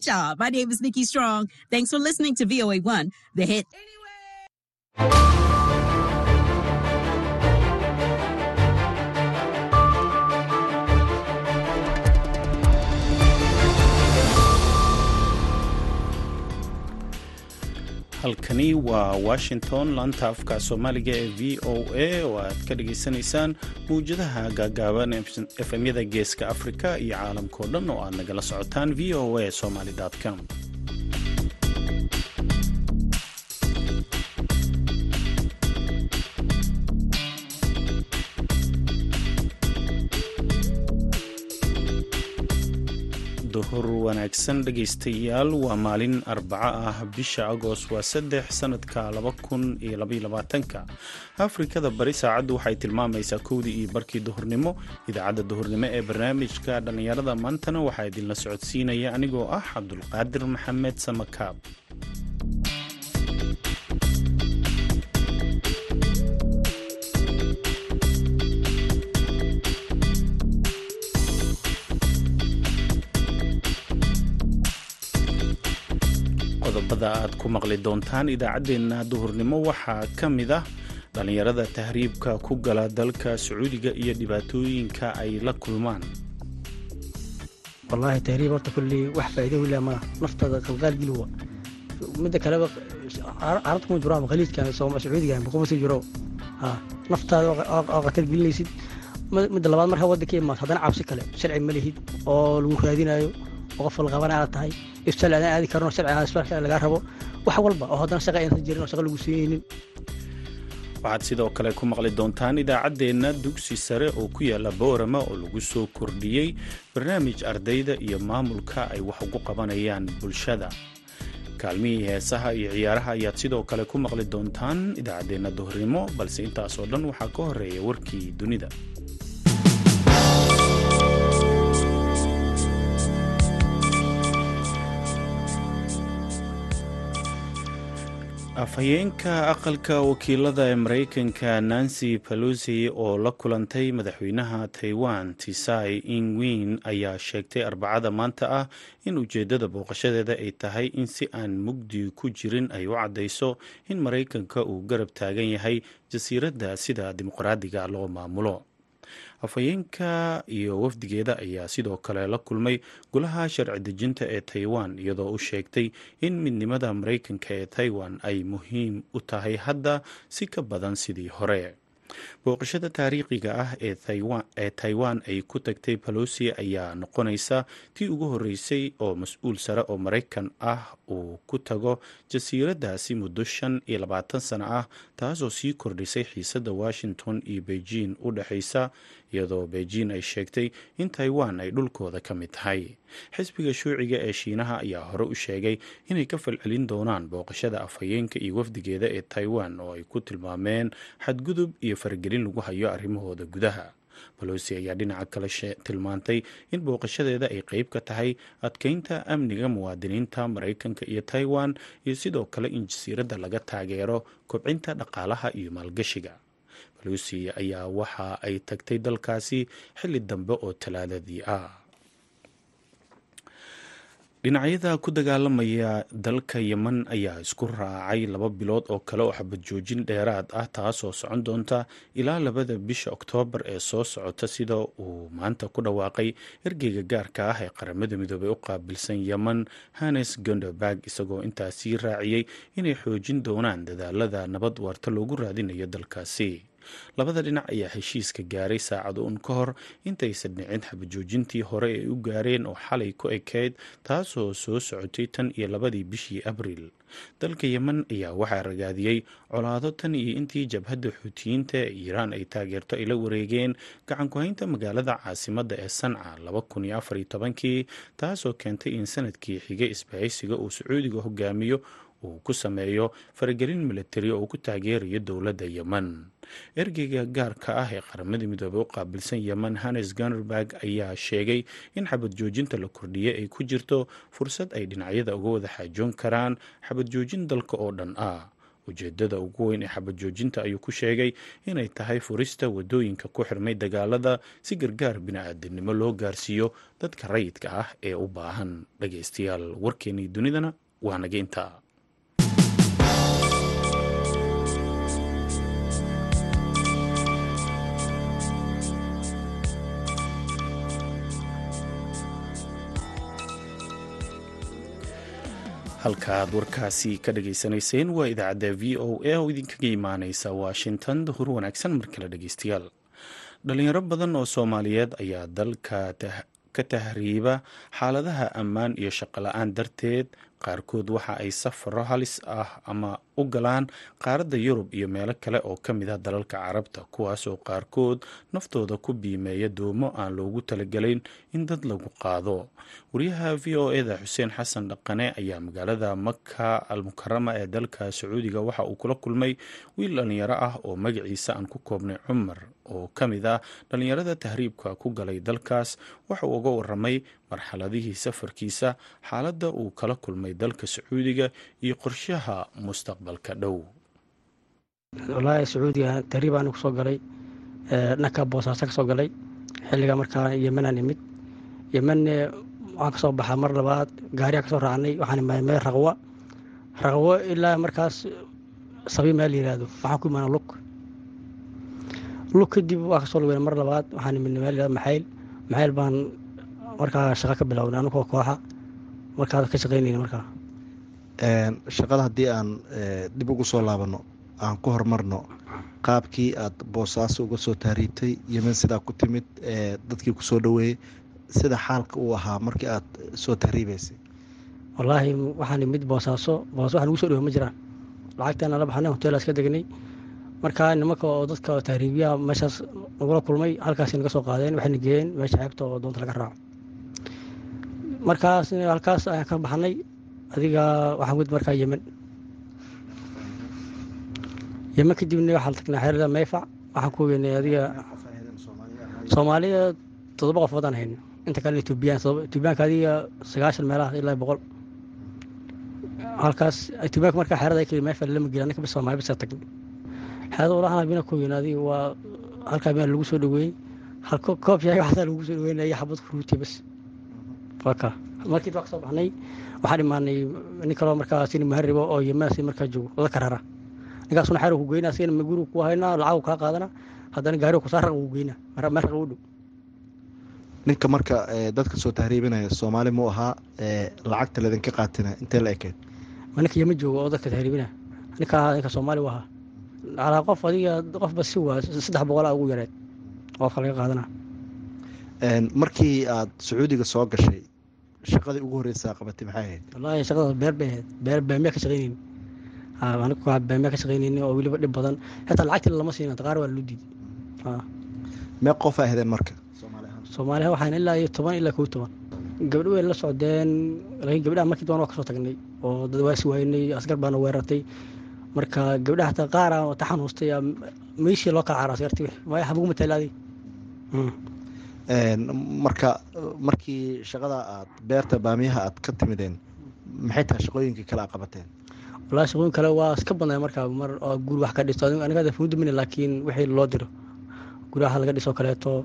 job. My name is Nikki Strong. Thanks for listening to VOA1, the hit. Halkani waa washington. Laanta afka soomaaliga ee v o a oo aad ka dhagaysanaysaan mawjadaha gaagaaban efemyada geeska afrika iyo caalamkao dhan oo aad nagala socotaan v o a somaly com duhur wanaagsan dhegaystayaal. Waa maalin arbaco ah. Bisha agost waa saddex sanadka laba kun iyo labayolabaatanka afrikada bari saacaddu waxay tilmaamaysaa kowdii iyo barkii duhurnimo. Idaacadda duhurnimo ee barnaamijka dhallinyarada maantana waxaa idinla socodsiinaya anigoo ah cabdulqaadir maxamed samakaab qodobada aad ku maqli doontaan idaacaddeenna duhurnimo waxaa ka mid ah dhallinyarada tahriibka ku gala dalka sacuudiga iyo dhibaatooyinka ay la kulmaan. Wallaahi tahriib horta kulley wax faa'iido wila malaha naftada qalqaal gilwa midda kaleba carabta kuma jiro ama khaliijkan sacuudigan kuma sii jiro. Naftaada oo khatar gelinaysid. Midda labaad marka waddanka imaad haddana cabsi kale sharci ma lihid oo lagu raadinayo qof walqabana aad tahay iftaal aadaan aadi karno sharciga isbaalka lagaa rabo wax walba oo haddana shaqa aysan jirin oo shaqa lagu siinaynin waxaad sidoo kale ku maqli doontaan idaacaddeenna dugsi sare oo ku yaalla boorama oo lagu soo kordhiyey barnaamij ardayda iyo maamulka ay wax ugu qabanayaan bulshada. Kaalmihii heesaha iyo ciyaaraha ayaad sidoo kale ku maqli doontaan idaacaddeenna duhurnimo balse intaasoo dhan waxaa ka horreeya warkii dunida afhayeenka aqalka wakiilada ee maraykanka nancy pelosi oo la kulantay madaxweynaha taiwan tisai ingwin ayaa sheegtay arbacada maanta ah in ujeeddada booqashadeeda ay tahay in si aan mugdi ku jirin ay u caddayso in maraykanka uu garab taagan yahay jasiiradda sida dimuqraadiga loo maamulo afhayeenka iyo wafdigeeda ayaa sidoo kale la kulmay golaha sharci dejinta ee taiwan iyadoo u sheegtay in midnimada maraykanka ee taiwan ay muhiim u tahay hadda si ka badan sidii hore. Booqashada taariikhiga ah ee taiwan ay ku tagtay balosi ayaa noqonaysa tii ugu horeysay oo mas'uul sare oo maraykan ah uu ku tago jasiiraddaasi muddo shan iyo labaatan sano ah taasoo sii kordhisay xiisadda washington iyo beijing u dhexaysa iyadoo beijing ay sheegtay in taiwan ay dhulkooda ka mid tahay. Xisbiga shuuciga ee shiinaha ayaa hore u sheegay inay ka falcelin doonaan booqashada afhayeenka iyo wafdigeeda ee taiwan oo ay ku tilmaameen xadgudub iyo faragelin lagu hayo arrimahooda gudaha. Balosi ayaa dhinaca kale tilmaantay in booqashadeeda ay qeyb ka tahay adkeynta amniga muwaadiniinta maraykanka iyo taiwan iyo sidoo kale in jasiiradda laga taageero kobcinta dhaqaalaha iyo maalgashiga balosi ayaa waxa ay tagtay dalkaasi xilli dambe oo talaadadii ah. Dhinacyada ku dagaalamaya dalka yemen ayaa isku raacay laba bilood oo kale oo xabad joojin dheeraad ah taasoo socon doonta ilaa labada bisha oktoobar ee soo socota sida uu maanta ku dhawaaqay ergeyga gaarka ah ee qaramada midoobey u qaabilsan yemen hannes gonderberg isagoo intaasii raaciyey inay xoojin doonaan dadaalada nabad waarta loogu raadinayo dalkaasi labada dhinac ayaa heshiiska gaaray saacado un ka hor intaysan dhicin xabajoojintii hore ay u gaareen oo xalay ku ekayd taasoo soo socotay tan iyo labadii bishii abriil dalka yemen ayaa waxaa ragaadiyey colaado tan iyo intii jabhadda xuutiyiinta ee iiraan ay taageerto ay la wareegeen gacanku-haynta magaalada caasimadda ee sanca laba kun iyo afar iyo tobankii taasoo keentay in sannadkii xigay isbahaysiga uu sacuudiga hogaamiyo uu ku sameeyo faragelin militari oo uu ku taageerayo dowladda yemen. Ergeyga gaarka ah ee qaramada midoobey u qaabilsan yemen hannes ganerberg ayaa sheegay in xabad joojinta la kordhiyey ay ku jirto fursad ay dhinacyada uga wada xaajoon karaan xabad joojin dalka oo dhan ah. Ujeedada ugu weyn ee xabad joojinta ayuu ku sheegay inay tahay furista waddooyinka ku xirmay dagaalada si gargaar bini-aadamnimo loo gaarsiiyo dadka rayidka ah ee u baahan dhageystayaal warkeenii dunidana waa naga intaa halkaaad warkaasi ka dhageysanayseen waa idaacadda v o a oo idinkaga imaaneysa washington duhur wanaagsan markale dhegeystayaal dhalinyaro badan oo soomaaliyeed ayaa dalka ka tahriiba xaaladaha ammaan iyo shaqola-aan darteed. Qaarkood waxa ay safaro halis ah ama u galaan qaaradda yurub iyo meelo kale oo ka mid ah dalalka carabta kuwaasoo qaarkood naftooda ku biimeeya doomo aan loogu talagelayn in dad lagu qaado. Wariyaha v o eda xuseen xasan dhaqane ayaa magaalada maka al mukarama ee dalka sacuudiga waxa uu kula kulmay wiil dhallinyaro ah oo magaciisa aan ku koobnay cumar oo ka mid ah dhallinyarada tahriibka ku galay dalkaas waxa uu uga waramay marxaladihii safarkiisa xaaladda uu kala kulmay dalka sacuudiga iyo qorshaha mustaqbalka dhow. Walaahi sacuudiga tahriibaan ku soo galay dhanka boosaaso ka soo galay xilliga markaa yemanaan imid. Yemanne waxaan ka soo baxaa mar labaad gaariyaa ka soo raacnay waxaan imaay meel raqwa. Raqwo ilaa markaas sabi meel yihahdo waxaan ku imaana lug lug kadib waa ka soo lugeyna mar labaad waxaan imidna meel yihahdo maxayl. Maxayl baan markaa shaqo ka bilownay anugoo kooxa. Markaa ka shaqeynayna markaa shaqada haddii aan dib ugu soo laabano aan ku horumarno qaabkii aad boosaaso uga soo tahriibtay yemen sidaa ku timid dadkii ku soo dhoweeyey sida xaalka uu ahaa markii aad soo tahriibaysay wallaahi waxaan imid boosaaso boos wax nagu soo dhowe ma jiraan. Lacagtaana la baxnay hoteelaas ka degnay markaa nimanka oo dadka tahriibiyaha meeshaas nagula kulmay halkaas naga soo qaadeen waxayna geeyeen meesha xeebta oo doonta laga raaco. Markaas halkaas ayaan ka baxnay adiga waxaan wed markaa yemen. Yemen kadibna waxaan tagnay xeerada mayfac waxaan ku weynay adiga soomaaliya toddoba qof wadaan hayno inta kale etoobiyaan etoobiyaanka adiga sagaashan meelaha ilaa boqol. Halkaas etoobiyaanka markaa xeerada keli mayfac lama gelin annaka bis soomaali bisa tagnay. Xeerada walahan bina ku weyn adiga waa halkaa bina lagu soo dhoweeyey halko koob yahay waxaasaa lagu soo dhoweynaya xabad fruutiya bas waka markii baa ka soo baxnay waxaan imaanay nin kaloo markaa sini maharibo oo yemanasi markaa joogo wada karara. Ninkaasuna xeer ku geyna asigana gurigu ku haynaa lacag kaa qaadana. Haddana gaariga kusaa raq uu geyna meel raq u dhow. Ninka marka dadka soo tahriibinaya soomaali mu ahaa lacagta ladinka qaatina intee la ekeed? Ma ninka yeman joogo oo dadka tahriibina ninka ninka soomaali u ahaa calaa qof adiga qofba si waa saddex boqolaa ugu yareed qofka laga qaadana. Markii aad sacuudiga soo gashay shaqadii ugu horeysaa qabatay maxay ahayd wallaahi shaqadaas beer bay ahayd. Beer beemee ka shaqeynayni anigu beemee ka shaqeynayni oo weliba dhib badan. Xitaa lacagtii lama siina qaar waa loo diiday mee qofa ahdeen marka? Soomaaliha waxaan ilaa iyo toban ilaa kow toban. Gabdho way la socdeen laakiin gabdhaha markii doon waa ka soo tagnay oo dad waa is waynay asgar baana weerartay. Marka gabdhaha hataa qaara ta xanuustay meeshii loo kala caara asgarti waaya xabuguma taalaadi marka markii shaqada aad beerta baamiyaha aad ka timideen maxay tahay shaqooyinkii kale aad qabateen? Walahi shaqooyin kale waa iska badnay markaa mar oo guri wax ka dhisto. Aniga fuudumina laakiin wixii loo diro. Guryaha laga dhiso kaleeto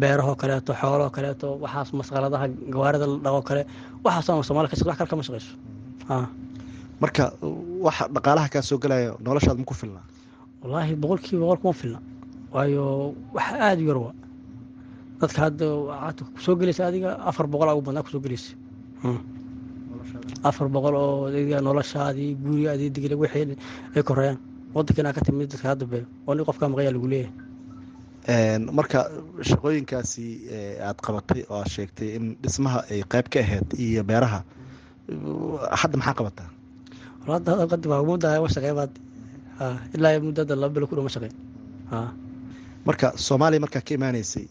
beerahoo kaleeto xoolahoo kaleeto waxaas masqaladaha gawaarida la dhaqo kale waxaas somalia ka wax kale kama shaqeyso. Marka waxa dhaqaalaha kaa soo galaya noloshaad ma ku filna wallaahi boqolkiiba boqol kuma filna. Waayo wax aada u yar waa dadka hadda waxaad ku soo gelaysa adiga afar boqol ugu badnaa ku soo gelaysa. Afar boqol oo adiga noloshaadii gurigaadii digla wixii ay koreeyaan wadankiina ka timid dadka hadda be oo nin qofkaa maqayaa lagu leeyahay. Marka shaqooyinkaasi aad qabatay oo aad sheegtay in dhismaha ay qayb ka ahayd iyo beeraha hadda maxaa qabataa? Shaqeebaad ilaa muddada laba bilo ku dhow ma shaqeyn. Marka soomaaliya markaa ka imaaneysay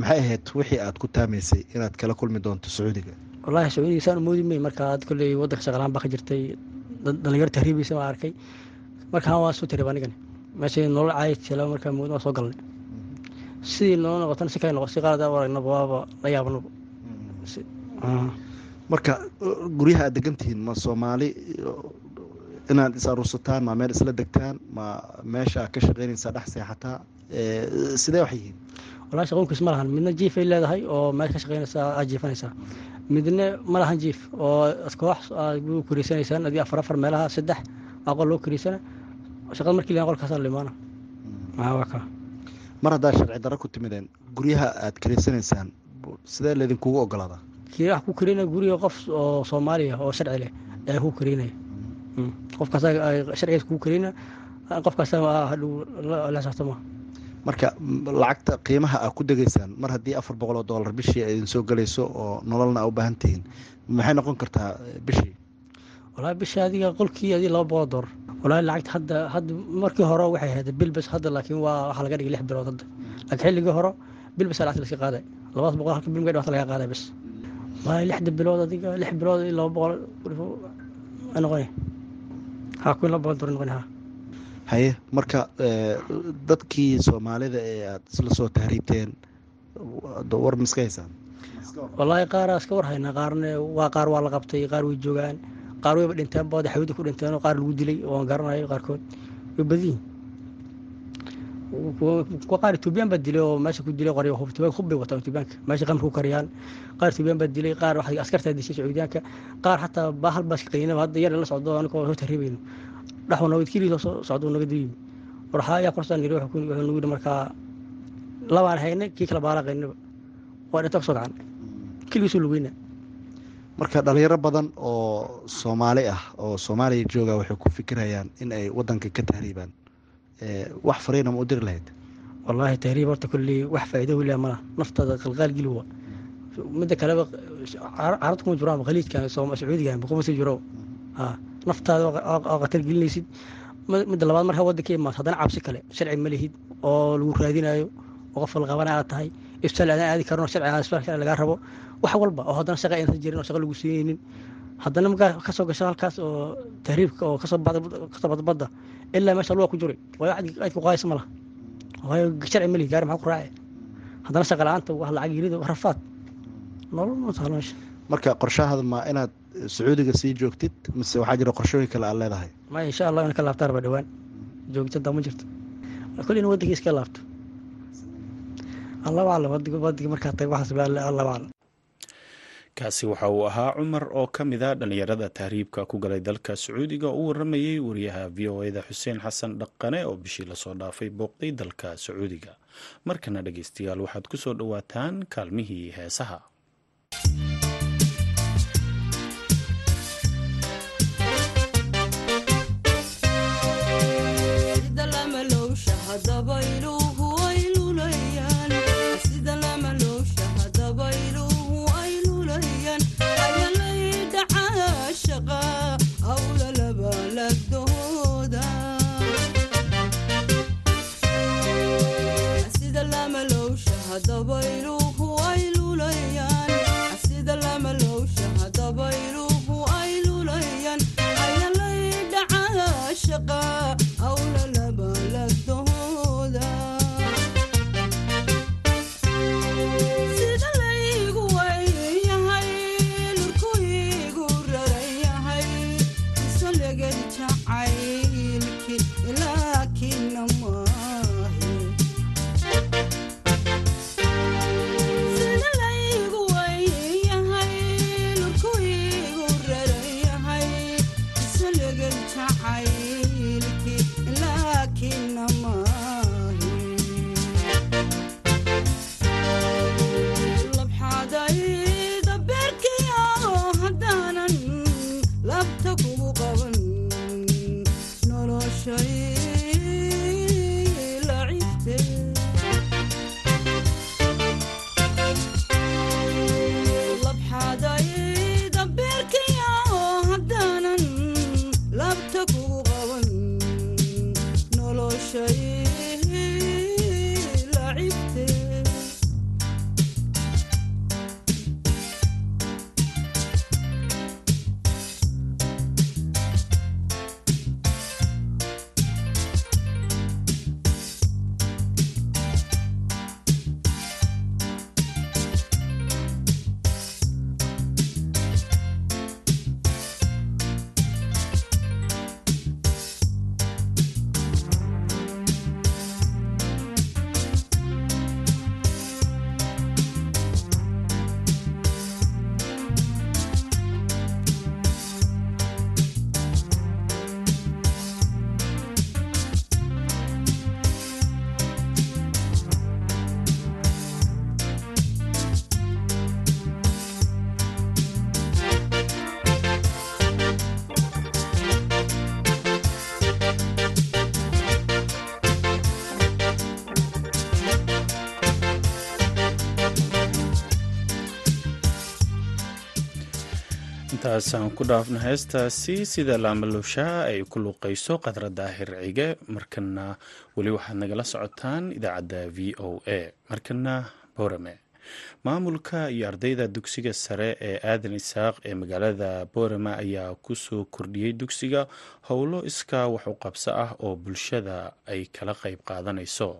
maxay ahayd wixii aad ku taamaysay inaad kala kulmi doonto sacuudiga? Wallaahi sacuudiga saan moodi may markaa kolley waddanka shaqalaan baa ka jirtay. Dhalinyaro tahriibaysa waa arkay. Markaan waa soo tahriib anigani meeshay nolol caayid jela markaa moodi waa soo galnay. Sidii noo noqotana si kale noqo si qalada aragnaba waaba la yaabanaba marka guryaha aad degantihiin ma soomaali inaad is aruursataan ma meel isla degtaan ma meesha ka shaqeynaysaa dhex seexataa sidee wax yihiin walahi shaqoonkiis ma lahan. Midna jiifay leedahay oo meel ka shaqeynaysaa aad jiifanaysaa midna ma lahan jiif oo koox aad kuriisanaysaan adii afar afar meelaha saddex aqol loo kuriisana shaqada markii la qolkaasaa limaana. Waa ka? Mar haddaa sharci darro ku timideen guryaha aad kariisanaysaan sidee laydinkugu ogolaadaa? Kiiraha ku karinaya guriga qof oo soomaaliya oo sharci leh ayaa ku karinaya. Qofkaas sharcigiis kugu karina qofkaas hadhow la xisaabtama marka lacagta qiimaha aa ku degaysaan mar haddii afar boqol oo dollar bishii ay idin soo gelayso oo nololna aa u baahan tihiin maxay noqon kartaa bishii? Walahi bishii adiga qolkii adii laba boqol dollar. Walahi lacagta hadda hadda markii hore waxay ahayd bil bas hadda laakiin waa waxaa laga dhigay lix bilood hadda. Laakiin xilligii hore bil bas lacagta laska qaaday. Labadaas boqol halka bil ma dhawata laga qaaday bas walahi lixda bilood adiga lix bilood iyo laba boqol ha kun laba boqol dollar noqonay ha haye marka dadkii soomaalida ee aad isla soo tahriibteen war miska haysaan? Wallaahi qaaraa iska war haynaa qaarna waa qaar waa la qabtay qaar way joogaan qaar wayba dhinteen booda xawida ku dhinteen oo qaar lagu dilay oo aan garanayo qaarkood. Way badiyin qaar etoobiyaan baa dilay oo meesha ku dilay hubtubaanka hub bay wataan etoobiyaanka meesha qamri ku kariyaan. Qaar etoobiyaan baa dilay qaar askartaa dishay sacuudiyaanka qaar xataa baahal baa iska hadda yar la socdo anigoo soo tahriibayno yidhi markaa labaan haynay kii kala waa dhinta keligiisuu marka dhalinyaro badan oo soomaali ah oo soomaaliya jooga waxay ku fikirayaan in ay wadanka ka tahriibaan. Wax fariina ma u diri lahayd? Wallaahi tahriib horta kolley wax faa'iido weliya malaha. Naftada qalqaal geliwa midda kaleba carabta kuma jiraan khaliijkan sacuudigan kuma sii jiro naftaada oo khatar gelinaysid. Midda labaad marka waddanka imaad haddana cabsi kale sharci ma lihid oo lagu raadinayo oo qof la qabana aad tahay. Ibsaal aadaan aadi karno sharciga isbaalka lagaa rabo wax walba oo haddana shaqa aysan jirin oo shaqa lagu siinaynin haddana markaa ka soo gasho halkaas oo tahriibka oo ka soo bada ilaa meesha luga ku jiray waayo aad ku qaadaysa ma waayo sharci ma lihi gaari maxaa ku raace haddana shaqa la'aanta lacag yirida rafaad. Nolol ma taalo meesha. Marka qorshahaada ma inaad sacuudiga sii joogtid mise waxaa jira qorshooyin kale aad leedahay? Maya insha allah in ka laabtaan raba dhowaan. Joogtada ma jirto. Kulli in waddankii iska laabto. Allahu aclam waddiga markaa tag waxaas allahu aclam. Kaasi waxa uu ahaa cumar oo ka mid a dhallinyarada tahriibka ku galay dalka sacuudiga. Oo u waramayey wariyaha v o eda xuseen xasan dhaqane oo bishii la soo dhaafay booqday dalka sacuudiga. Markana dhegeystayaal waxaad ku soo dhowaataan kaalmihii heesaha dabaylo here. Intaasaan ku dhaafno heestaasi sida laamalushaa ay ku luuqayso qadra daahir cige markana weli waxaad nagala socotaan idaacadda v o a. Markana boorame maamulka iyo ardayda dugsiga sare ee aadan isaaq ee magaalada boorame ayaa ku soo kordhiyey dugsiga. Howlo iskaa wax u qabso ah oo bulshada ay kala qayb qaadanayso.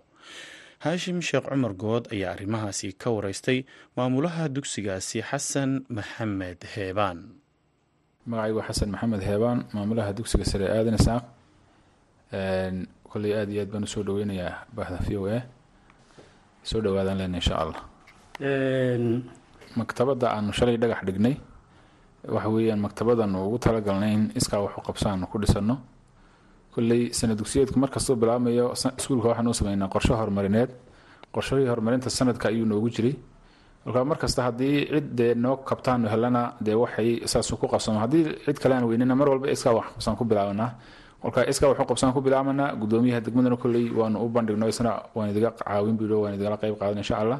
Haashim sheekh cumar good ayaa arrimahaasi ka wareystay maamulaha dugsigaasi xasan maxamed heebaan magacaygu xasan maxamed heebaan maamulaha dugsiga sare aadan isaaq koley aada iyo aad baan u soo dhaweynayaa bahda v o a. Soo dhawaadaan lena insha allah. Maktabadda aanu shalay dhagax dhignay. Waxa weeyaan maktabadanu ugu talagalnay in iskaa waxu qabsaanu ku dhisano kolley sana dugsiyeedku markastuu bilaabmayo iskuulka waxaanu sameynaa qorshe horumarineed qorshahii horumarinta sanadka ayuu noogu jiray kolkaa markasta haddii cid dee noo kabtaanu helana dee waxay saasu ku qabsamo haddii cid kale aan weynina mar walba iskaa wax qabsaan ku bilaabanaa kolkaa iskaa waxu qabsaan ku bilaabanaa gudoomiyaha degmadana kolley waanu u bandhigno isna waan idiga caawin bido waan idigala qayb qaadan insha allah.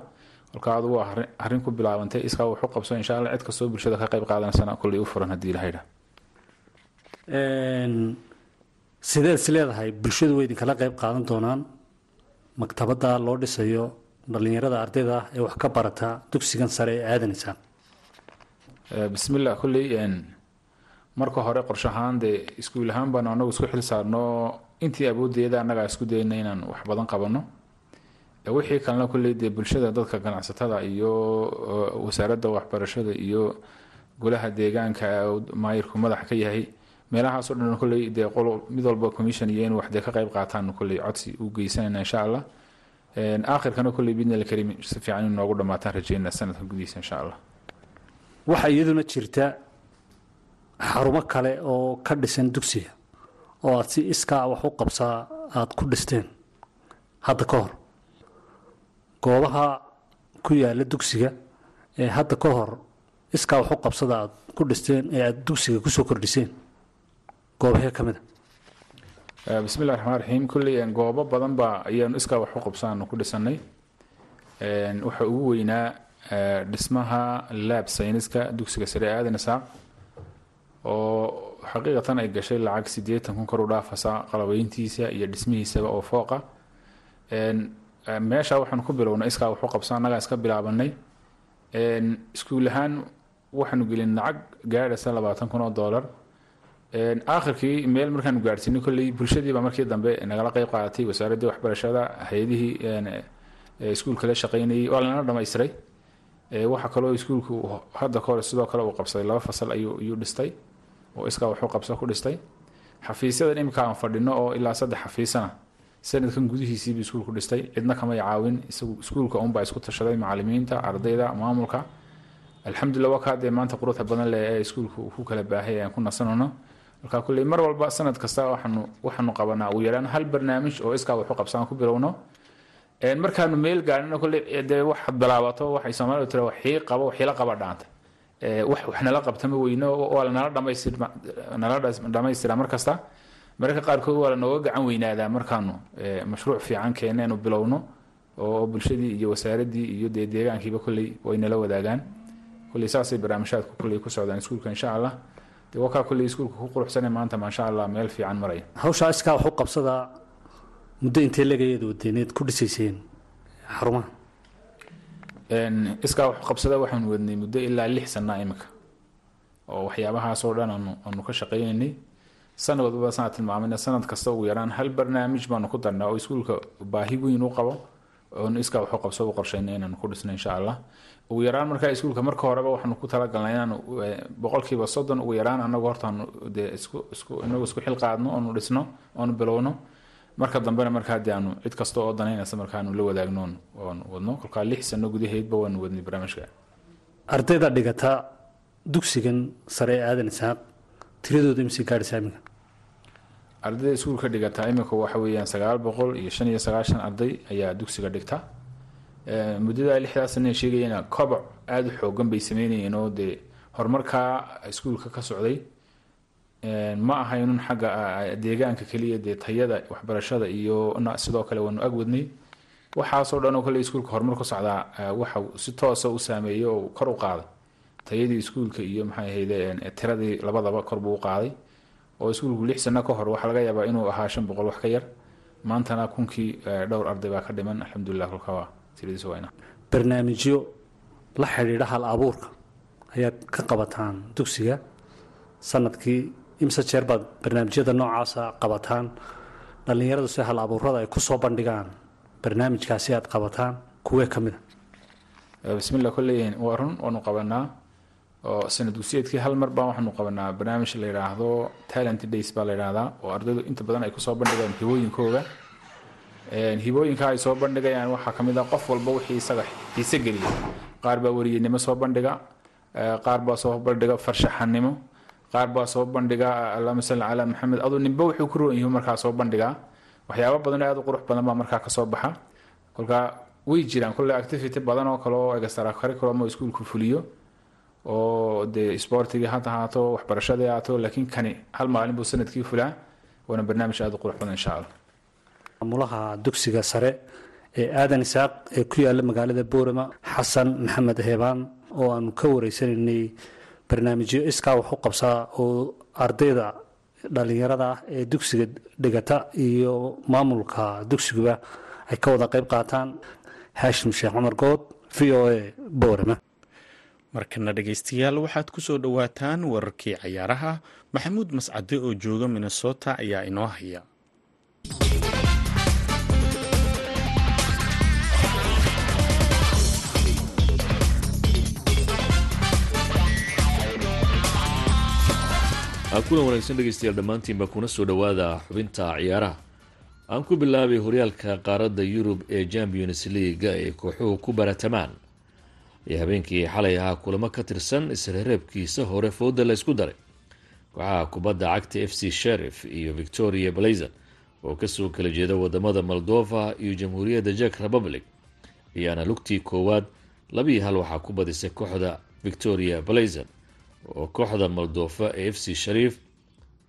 Kolkaa adugu arrin ku bilaabantay iskaa waxu qabso insha allah cid kastoo bulshada ka qayb qaadanaysana kolley u furan haddii ilahaydha sideed is bulshadu way idinkala qayb qaadan doonaan. Maktabadda loo dhisayo dhallinyarada ardayda ah ee wax ka barata dugsigan sare ee aadanaysaa bismillah kolley marka hore qorshahaan dee iskuul ahaan baanu anagu isku xil saarno. Intii awooddeeda annagaa isku dayna inaan wax badan qabano wixii kalena kolley dee bulshada dadka ganacsatada iyo wasaaradda waxbarashada iyo golaha deegaanka maayirku madax ka yahay meelahaasoo dhan kolley dee mid walba commission iyo in wax dee ka qayb qaataan kolley codsi u geysanayna insha allah aakhirkana kolley bidna alkarim si fiican in noogu dhamaataan rajeyna sanadka gudihiisa insha allah. Waxaa iyaduna jirta xarumo kale oo ka dhisan dugsiga oo aad si iskaa wax u qabsaa aada ku dhisteen hadda ka hor. Goobaha ku yaalla dugsiga ee hadda ka hor iskaa wax u qabsada aada ku dhisteen ee aada dugsiga ku soo kordhiseen goobahee ka mid a bismillahi raxmaan raxiim kolley goobo badan baa ayaanu iskaa wax u qabsaanu ku dhisanay waxa ugu weynaa dhismaha laab sayniska dugsiga sare aadan isaaq oo xaqiiqatan ay gashay lacag siddeetan kun kor u dhaafasa qalabeyntiisa iyo dhismihiisaba oo fooqa. Meesha waxaanu ku bilownay iskaa wax u qabsa annagaa iska bilaabanay. Iskuul ahaan waxaanu gelin lacag gaadhaysa labaatan kun oo dollar aakhirkii meel markaanu gaadhsiinay kolley bulshadiiba markii dambe nagala qayb qaadatay wasaaraddii waxbarashada hay'adihii iskuulka la shaqeynayay waa lanala dhamaystiray waxa kaloo iskuulku hadda kahore sidoo kale uu qabsaday laba fasal ayuu dhistay oo iskaa waxu qabso ku dhistay. Xafiisyadan imika aan fadhino oo ilaa saddex xafiisana sanadkan gudihiisiibuu iskuulku dhistay. Cidna kamay caawin iskuulka unbaa isku tashaday macalimiinta ardayda maamulka. Alxamdulilah waa kaadee maanta quruxda badan leh ee iskuulka uu ku kala baahay aan ku nasanano marka kulley mar walba sanad kasta waxaanu qabanaa ugu yaraan hal barnaamij oo iskaa waxu qabsaan ku bilowno. Markaanu meel gaadhino kolley dee waxaad bilaabato waxay soomaalidu tira waxii qabo waxila qaba dhaanta. Wax wax nala qabta weyno waa lanala dhamaystir nala dhamaystiraa mar kasta. Mararka qaarkood waa lanooga gacan weynaadaa markaanu mashruuc fiican keeneenu bilowno oo bulshadii iyo wasaaraddii iyo dee deegaankiiba kolley way nala wadaagaan. Kolley saasay barnaamijhaadku kolley ku socdaan iskuulka insha allah dee wakaa kolley iskuulka ku quruxsane maanta maasha allah meel fiican maraya hawshaa iskaa wax u qabsada muddo intee legayeed wadeeneed ku dhisayseen xarumaha? Iskaa wax qabsada waxaanu wadnay muddo ilaa lix sanaa imika oo waxyaabahaasoo dhan aanu aanu ka shaqaynaynay. Sanad walbaba sanad tilmaamayna sanad kasta ugu yaraan hal barnaamij baanu ku darnaa oo iskuulka baahi weyn u qabo. Oonu iskaa waxu qabso u qorshaynay inaanu ku dhisno insha allah ugu yaraan markaa iskuulka marka horeba waxaanu ku talagalnay inaanu boqolkiiba soddon ugu yaraan anagu hortaanu dee isku isku inagu isku xil qaadno oonu dhisno oonu bilowno. Marka dambena markaa dee aanu cid kasta oo danaynaysa markaanu la wadaagno oon wadno. Kolkaa lix sano gudaheedba waanu wadnay barnaamijka. Ardayda dhigata dugsigan sare ee aadan isaaq tiradooda imise gaadhaysaa iminka? Ardayda iskuulka dhigata imika waxa weeyaan sagaal boqol iyo shan iyo sagaashan arday ayaa dugsiga dhigta muddada lixdaa sana sheegayana koboc aada u xoogan bay sameynayeen oo dee horumarkaa iskuulka ka socday. Ma ahaynun xagga deegaanka keliya dee tayada waxbarashada iyo sidoo kale waanu ag waxaasoo dhan oo kale iskuulka horumar ku socdaa waxa si toosa u saameeyey oo kor u qaaday tayadii iskuulka iyo maxay ahayde tiradii labadaba kor buu u qaaday. Oo iskuulku lix sano ka hor waxaa laga yaabaa inuu ahaa shan boqol wax ka yar. Maantana kunkii dhowr arday baa ka dhiman alxamdulilah kolka barnaamijyo la xidhiidha hal abuurka ayaad ka qabataan dugsiga. Sanadkii imse jeer baad barnaamijyada noocaasa qabataan. Dhallinyaradu si hal abuurada ay ku soo bandhigaan barnaamijkaasi aad qabataan. Kuwee ka mida bismillah kolley waa run waanu qabanaa oo sanad dugsiyeedkii hal mar baa waxaanu qabanaa barnaamij la yidhaahdo talent days baa la yidhaahdaa oo ardaydu inta badan ay ku soo bandhigaan hibooyinkooga hibooyinka ay soo bandhigayaan waxaa ka mid ah qof walba wixii isaga xiise geliya. Qaar baa weriyenimo soo bandhiga qaar baa soo bandhiga farshaxanimo qaar baa soo bandhiga allahuma salli calaa maxamed aduu ninba wuxuu ku roon markaa soo bandhigaa waxyaabo badan aad u qurux badan baa markaa ka soo baxa. Kolka way jiraan. Kolle activity badan oo kale oo extra oo iskuulku fuliyo oo dee sportigii ha ahaato waxbarashadii ahaato laakiin kani hal maalin buu sannadkii fulaa waana barnaamij aad u qurux badan insha allah maamulaha dugsiga sare ee aadan isaaq ee ku yaalla magaalada boorama xasan maxamed heebaan oo aanu ka wareysanaynay barnaamijyo iskaa wax u qabsaa oo ardayda dhallinyarada ah ee dugsiga dhigata iyo maamulka dugsiguba ay ka wada qayb qaataan. Haashim sheekh cumar good v o a boorama. Markana dhegaystayaal waxaad ku soo dhowaataan wararkii cayaaraha maxamuud mascade oo jooga minnesota ayaa inoo haya kulan wanaagsan dhegeystayaal dhammaantiinba kuna soo dhowaada xubinta ciyaaraha. Aan ku bilaabay horyaalka qaaradda yurub ee champions leaga ee kooxuhu ku baratamaan. Ee habeenkii xalay ahaa kulamo ka tirsan isreereebkiisa hore fooda la ysku daray. Kooxaha kubadda cagta f c sherif iyo victoria blazer oo ka soo kala jeeda waddamada moldova iyo jamhuuriyadda jek republic ayaana lugtii koowaad labii hal waxaa ku badisay kooxda victoria blazer oo kooxda moldofa ee f c shariif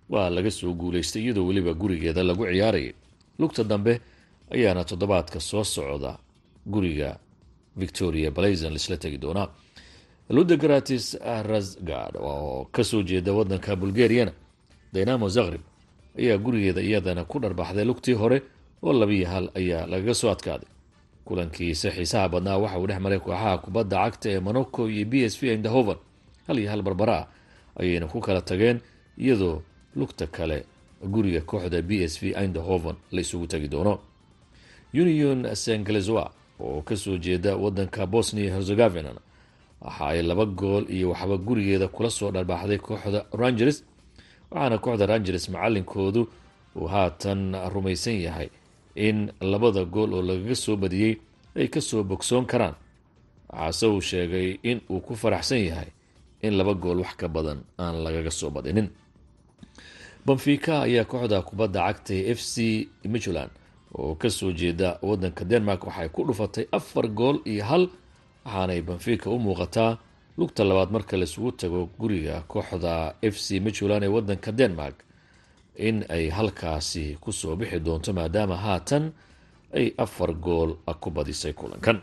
waa laga soo guuleystay iyadoo weliba gurigeeda lagu ciyaarayay lugta dambe ayaana toddobaadka soo socda guriga victoria blazon laisla tegi doonaa. Ludegratis rasgard oo ka soo jeeda wadanka bulgariana dynamo zakrib ayaa gurigeeda iyadana ku dharbaxday lugtii hore oo labiyo hal ayaa lagaga soo adkaaday. Kulankiisa xiisaha badnaa waxa uu dhex maray kooxaha kubadda cagta ee monaco iyo b s v indahoven hal iyo hal barbara ah ayayna ku kala tageen iyadoo lugta kale guriga kooxda b s v indahoven la isugu tagi doono. Union sanglezoa oo ka soo jeeda wadanka bosnia herzegovina waxa ay laba gool iyo waxba gurigeeda kula soo dharbaaxday kooxda rangers waxaana kooxda rangers macalinkoodu uu haatan rumaysan yahay in labada gool oo lagaga soo badiyey ay ka soo bogsoon karaan. Waxaase uu sheegay in uu ku faraxsan yahay in laba gool wax ka badan aan lagaga soo badinin. Benfica ayaa kooxda kubadda cagta ee f c michland oo ka soo jeeda wadanka denmark waxay ku dhufatay afar gool iyo hal waxaanay benfica u muuqataa lugta labaad marka laisugu tago guriga kooxda f c michland ee wadanka denmark in ay halkaasi ku soo bixi doonto maadaama haatan ay afar gool ku badisay kulankan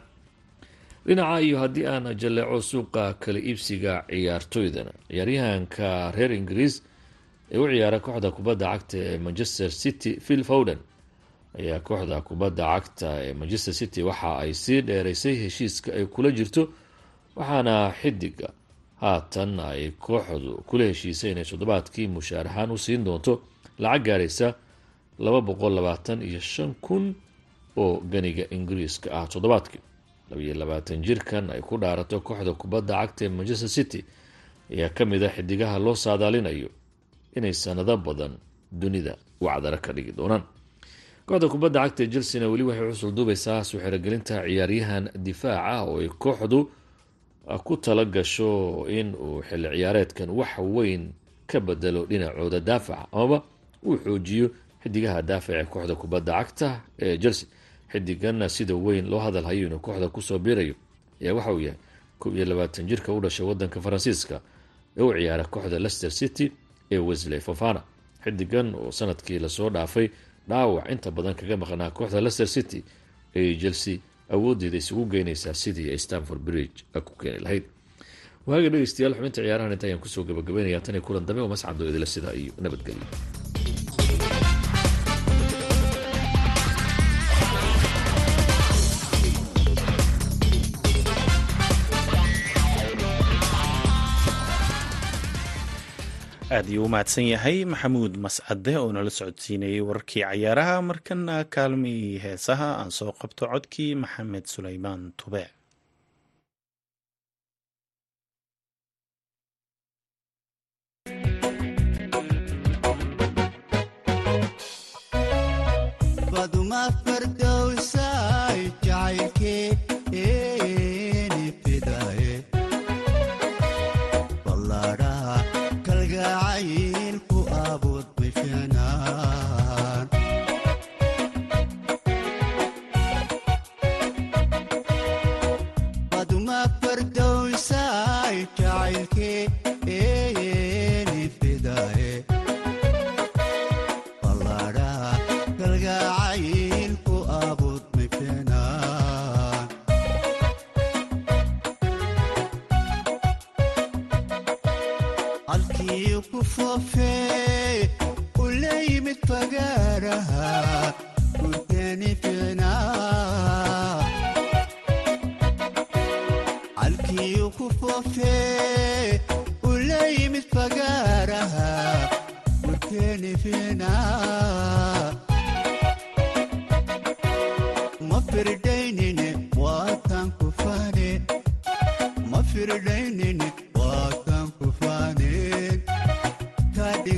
dhinaca iyo haddii aan jalleeco suuqa kala iibsiga ciyaartoydana ciyaaryahanka reer ingiriis ee u ciyaara kooxda kubadda cagta ee manchester city phil fowden ayaa kooxda kubadda cagta ee manchester city waxa ay sii dheeraysay heshiiska ay kula jirto waxaana xidiga haatan ay kooxdu kula heshiisay inay toddobaadkii mushaar ahaan u siin doonto lacag gaaraysa laba boqol labaatan iyo shan kun oo ganiga ingiriiska ah toddobaadkii labiyo labaatan jirkan ay ku dhaarato kooxda kubadda cagta ee manchester city. Ayaa ka mid a xidigaha loo saadaalinayo inay sanado badan dunida wacdara ka dhigi doonaan. Kooxda kubadda cagta ee chelsena weli waxay xusul duubaysaa suxerogelinta ciyaaryahan difaaca oo ay kooxdu ku tala gasho in uu xilli ciyaareedkan wax weyn ka bedelo dhinacooda daafaca amaba uu xoojiyo xidigaha daafaca ee kooxda kubadda cagta ee chelsea xidigan sida weyn loo hadalhayo inuu kooxda ku soo biirayo ayaa waxa uu yahay kob iyo labaatan jirka u dhashay wadanka faransiiska ee u ciyaara kooxda leicester city ee wesley fofana. Xidigan oo sannadkii la soo dhaafay dhaawac inta badan kaga maqnaa kooxda leicester city ee chelsea awoodeeda isugu geynaysaa sidii ay stanford bridge ku keeni lahayd. Waaga dhegeystayaal xubinta ciyaarahan inta ayaan ku soo gabagabaynayaa tan iyo kulan dambe oo mascado idila sidaa iyo nabadgelyo aad iyuu u mahadsan yahay maxamuud mascade oo nala socodsiinayay wararkii cayaaraha. Markana kaalmii heesaha aan soo qabto codkii maxamed sulaymaan tube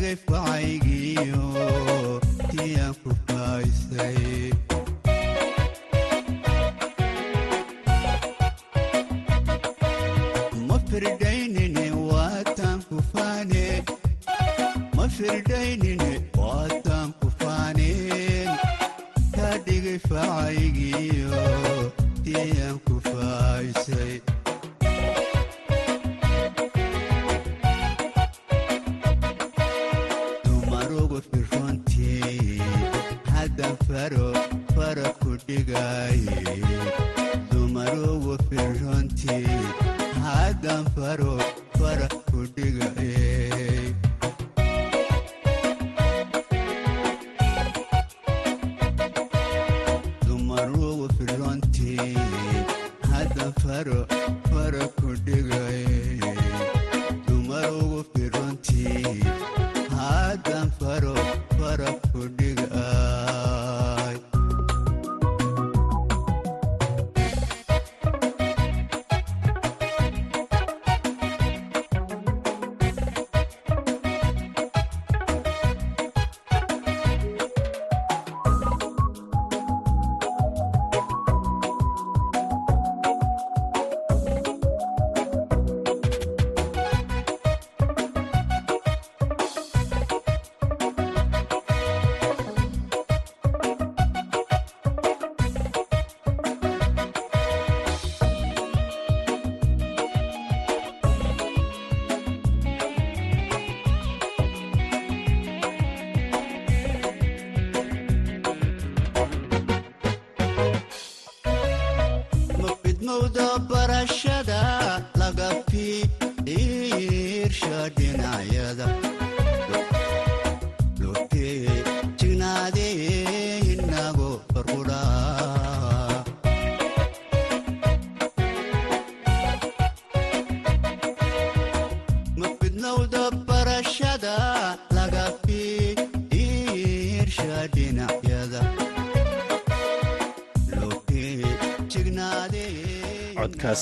كيف وعايش faro ku dhigay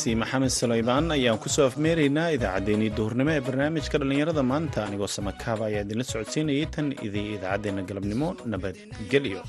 codkaasi maxamed sulaymaan ayaan ku soo afmeeraynaa idaacaddeenii duhurnimo ee barnaamijka dhallinyarada maanta. Anigoo samakaaba ayaa idinla socodsiinayay tan idii idaacaddeenna galabnimo nabadgelyo